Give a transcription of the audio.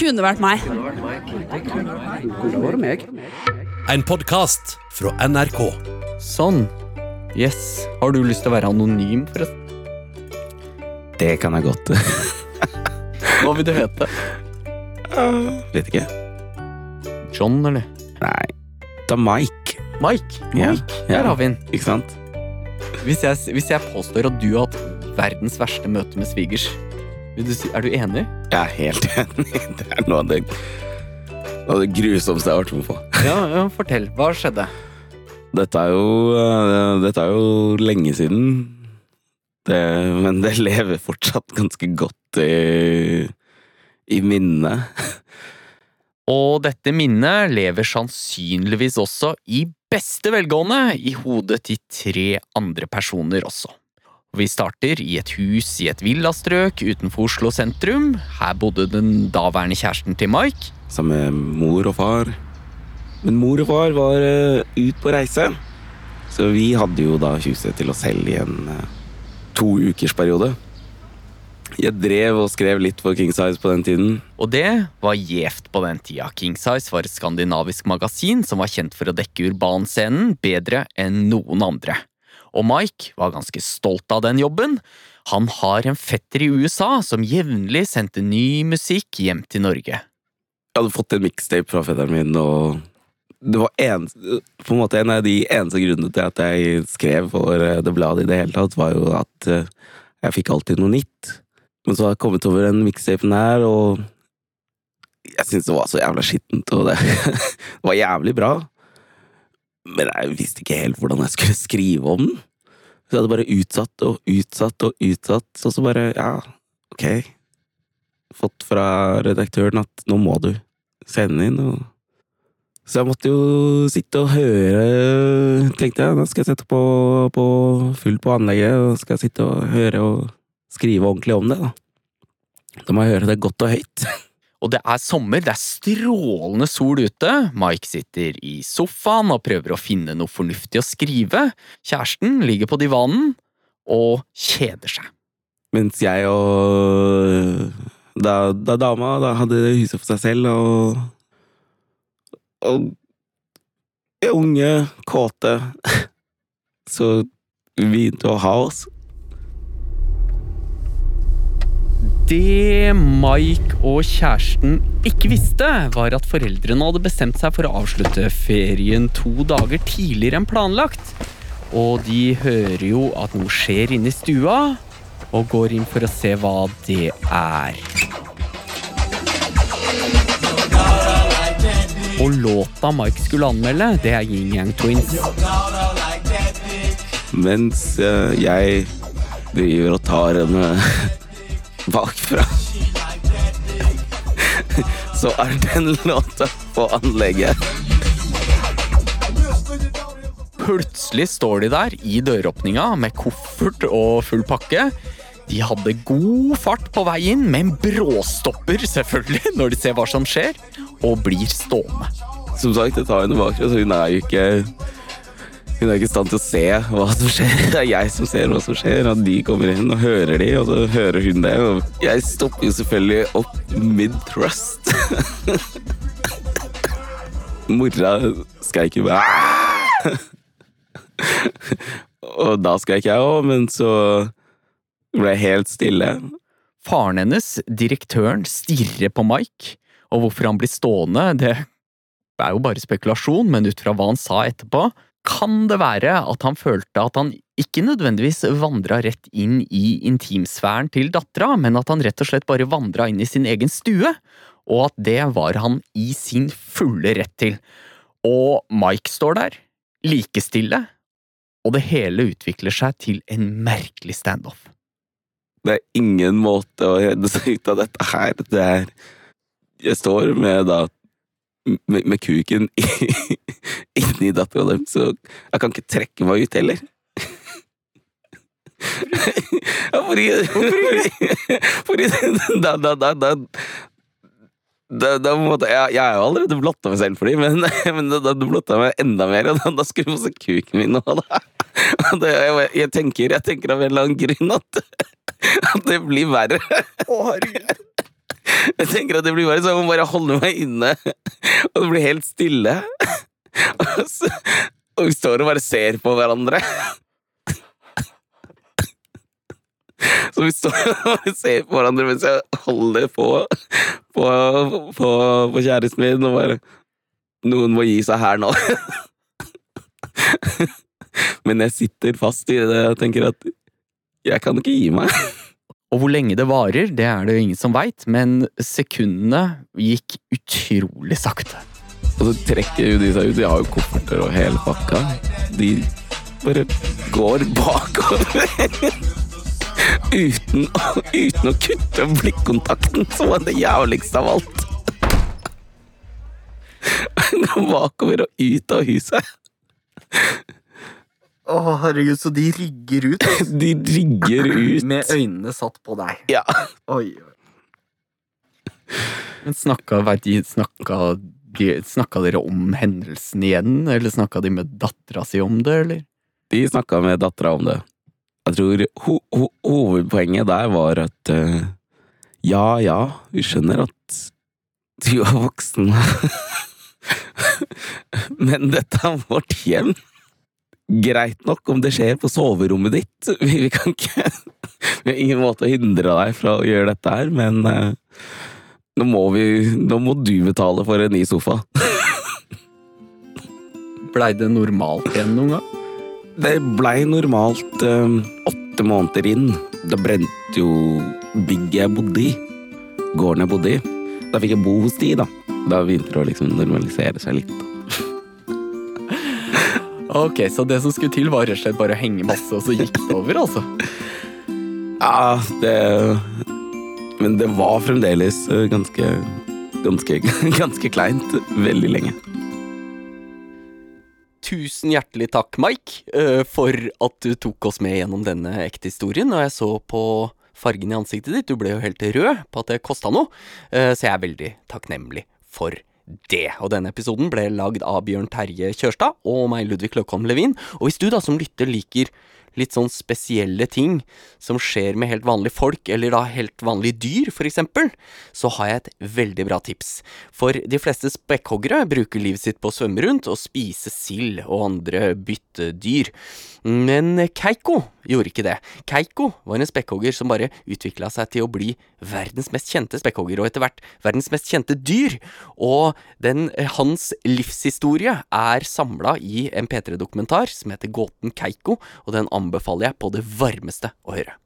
kunne vært meg. En podkast fra NRK. Sånn. Yes. Har du lyst til å være anonym, forresten? Det kan jeg godt. Hva vil du hete? Vet ikke. John, eller? Nei. Da Mike. Mike. Mike. ja. Der har vi den. Ikke sant? Hvis jeg, hvis jeg påstår at du har hatt verdens verste møte med svigers, si, er du enig? Jeg er helt enig. Det er noe av det, noe av det grusomste jeg har vært med på. Ja, ja, fortell. Hva skjedde? Dette er jo, eh, dette er jo lenge siden. Det, men det lever fortsatt ganske godt i, i minnet. Og dette minnet lever sannsynligvis også i beste velgående i hodet til tre andre personer også. Vi starter i et hus i et villastrøk utenfor Oslo sentrum. Her bodde den daværende kjæresten til Mike. Sammen med mor og far. Men mor og far var uh, ut på reise. Så vi hadde jo da huset til oss selv i en uh, to ukers periode. Jeg drev og skrev litt for King Size på den tiden. Og det var gjevt på den tida. King Size var et skandinavisk magasin som var kjent for å dekke urbanscenen bedre enn noen andre. Og Mike var ganske stolt av den jobben. Han har en fetter i USA som jevnlig sendte ny musikk hjem til Norge. Jeg hadde fått en mixtape fra fetteren min, og det var en, på en måte en av de eneste grunnene til at jeg skrev for eh, det bladet i det hele tatt, var jo at eh, jeg fikk alltid noe nytt. Men så har jeg kommet over den mixtapen her, og jeg syntes det var så jævla skittent, og det, var jævlig bra. Men jeg visste ikke helt hvordan jeg skulle skrive om den. Så jeg hadde bare utsatt og utsatt og utsatt, og så bare, ja, ok. Fått fra redaktøren at nå må du sende inn, og så jeg måtte jo sitte og høre, tenkte jeg. Nå skal jeg sette på, på full på anlegget, og skal jeg sitte og høre og skrive ordentlig om det, da. Da må jeg høre det godt og høyt. Og det er sommer, det er strålende sol ute. Mike sitter i sofaen og prøver å finne noe fornuftig å skrive. Kjæresten ligger på divanen og kjeder seg. Mens jeg og da, da dama da hadde huset for seg selv, og Og unge, kåte Så vi begynte å ha oss. Det Mike og kjæresten ikke visste, var at foreldrene hadde bestemt seg for å avslutte ferien to dager tidligere enn planlagt. Og de hører jo at noe skjer inne i stua, og går inn for å se hva det er. Og låta Mike skulle anmelde, det er Yin Yang Twins. Mens eh, jeg driver og tar bakfra. Så er den låta på anlegget. Plutselig står de der i døråpninga med koffert og full pakke. De hadde god fart på vei inn, men bråstopper selvfølgelig når de ser hva som skjer, og blir stående. Som sagt, jeg tar henne bakfra, så hun er jo ikke Hun er ikke i stand til å se hva som skjer. Det er jeg som ser hva som skjer. Og de kommer inn og hører de, og så hører hun det. Og jeg stopper jo selvfølgelig opp mid-thrust. Mora skreik jo bare Og da skreik jeg òg, men så ble jeg helt stille. Faren hennes, direktøren, stirrer på Mike, og hvorfor han blir stående, det er jo bare spekulasjon, men ut fra hva han sa etterpå, kan det være at han følte at han ikke nødvendigvis vandra rett inn i intimsfæren til dattera, men at han rett og slett bare vandra inn i sin egen stue, og at det var han i sin fulle rett til. Og Mike står der, like stille, og det hele utvikler seg til en merkelig standoff. Det er ingen måte å redde seg ut av dette her. Det er Jeg står med da med, med kuken inni dattera dem, så jeg kan ikke trekke meg ut heller. Fordi Fordi da, da, da, da da, da måtte, jeg, jeg er jo allerede blotta meg selv for dem, men, men da, da blotta jeg meg enda mer, og da, da skulle du få se kuken min nå, da. Det, jeg, jeg, tenker, jeg tenker av en eller annen grunn at, at det blir verre. Å, herregud. Jeg tenker at det blir bare sånn, jeg må bare holde meg inne, og det blir helt stille. Og, så, og vi står og bare ser på hverandre. Så vi står og ser på hverandre mens jeg holder på på, på, på kjæresten min og bare Noen må gi seg her nå. Men jeg sitter fast i det og tenker at jeg kan ikke gi meg. Og hvor lenge det varer, det er det jo ingen som veit, men sekundene gikk utrolig sakte. Og så trekker jo de seg ut. De har jo kofferter og hele pakka. De bare går bakover. Uten, uten å kutte blikkontakten, som var det jævligste av alt. Gå bakover og ut av huset. Å, herregud, så de rygger ut De rygger ut. med øynene satt på deg. Ja. Oi, oi. Men snakka, vet de, snakka, de, snakka dere om hendelsen igjen, eller snakka de med dattera si om det, eller? De snakka med dattera om det. Jeg tror ho ho hovedpoenget der var at uh, ja, ja, vi skjønner at du er voksen, men dette er vårt hjem. Greit nok om det skjer på soverommet ditt, vi, vi kan ikke Vi har ingen måte å hindre deg fra å gjøre dette her, men uh, nå må vi Nå må du betale for en ny sofa. Blei det normalt igjen noen gang? Det blei normalt eh, åtte måneder inn. Da brente jo bygget jeg bodde i. Gården jeg bodde i. Da fikk jeg bo hos de, da. Da begynte det å liksom normalisere seg litt. Ok, så det som skulle til, var rett og slett bare å henge masse, og så gikk det over, altså? Ja, det Men det var fremdeles eh, ganske Ganske, ganske kleint veldig lenge. Tusen hjertelig takk, Mike, eh, for at du tok oss med gjennom denne ekte historien. Og jeg så på fargen i ansiktet ditt, du ble jo helt rød på at det kosta noe. Eh, Så jeg er veldig takknemlig for det. Og denne episoden ble lagd av Bjørn Terje Kjørstad og meg, Ludvig Løkholm Levin. Og hvis du da som lytter liker litt sånn spesielle ting som skjer med helt vanlige folk, eller da helt vanlige dyr, for eksempel, så har jeg et veldig bra tips. For de fleste spekkhoggere bruker livet sitt på å svømme rundt og spise sild og andre byttedyr. Men Keiko gjorde ikke det. Keiko var en spekkhogger som bare utvikla seg til å bli verdens mest kjente spekkhogger, og etter hvert verdens mest kjente dyr. Og den, hans livshistorie er samla i en P3-dokumentar som heter Gåten Keiko, og den anbefaler jeg på det varmeste å høre.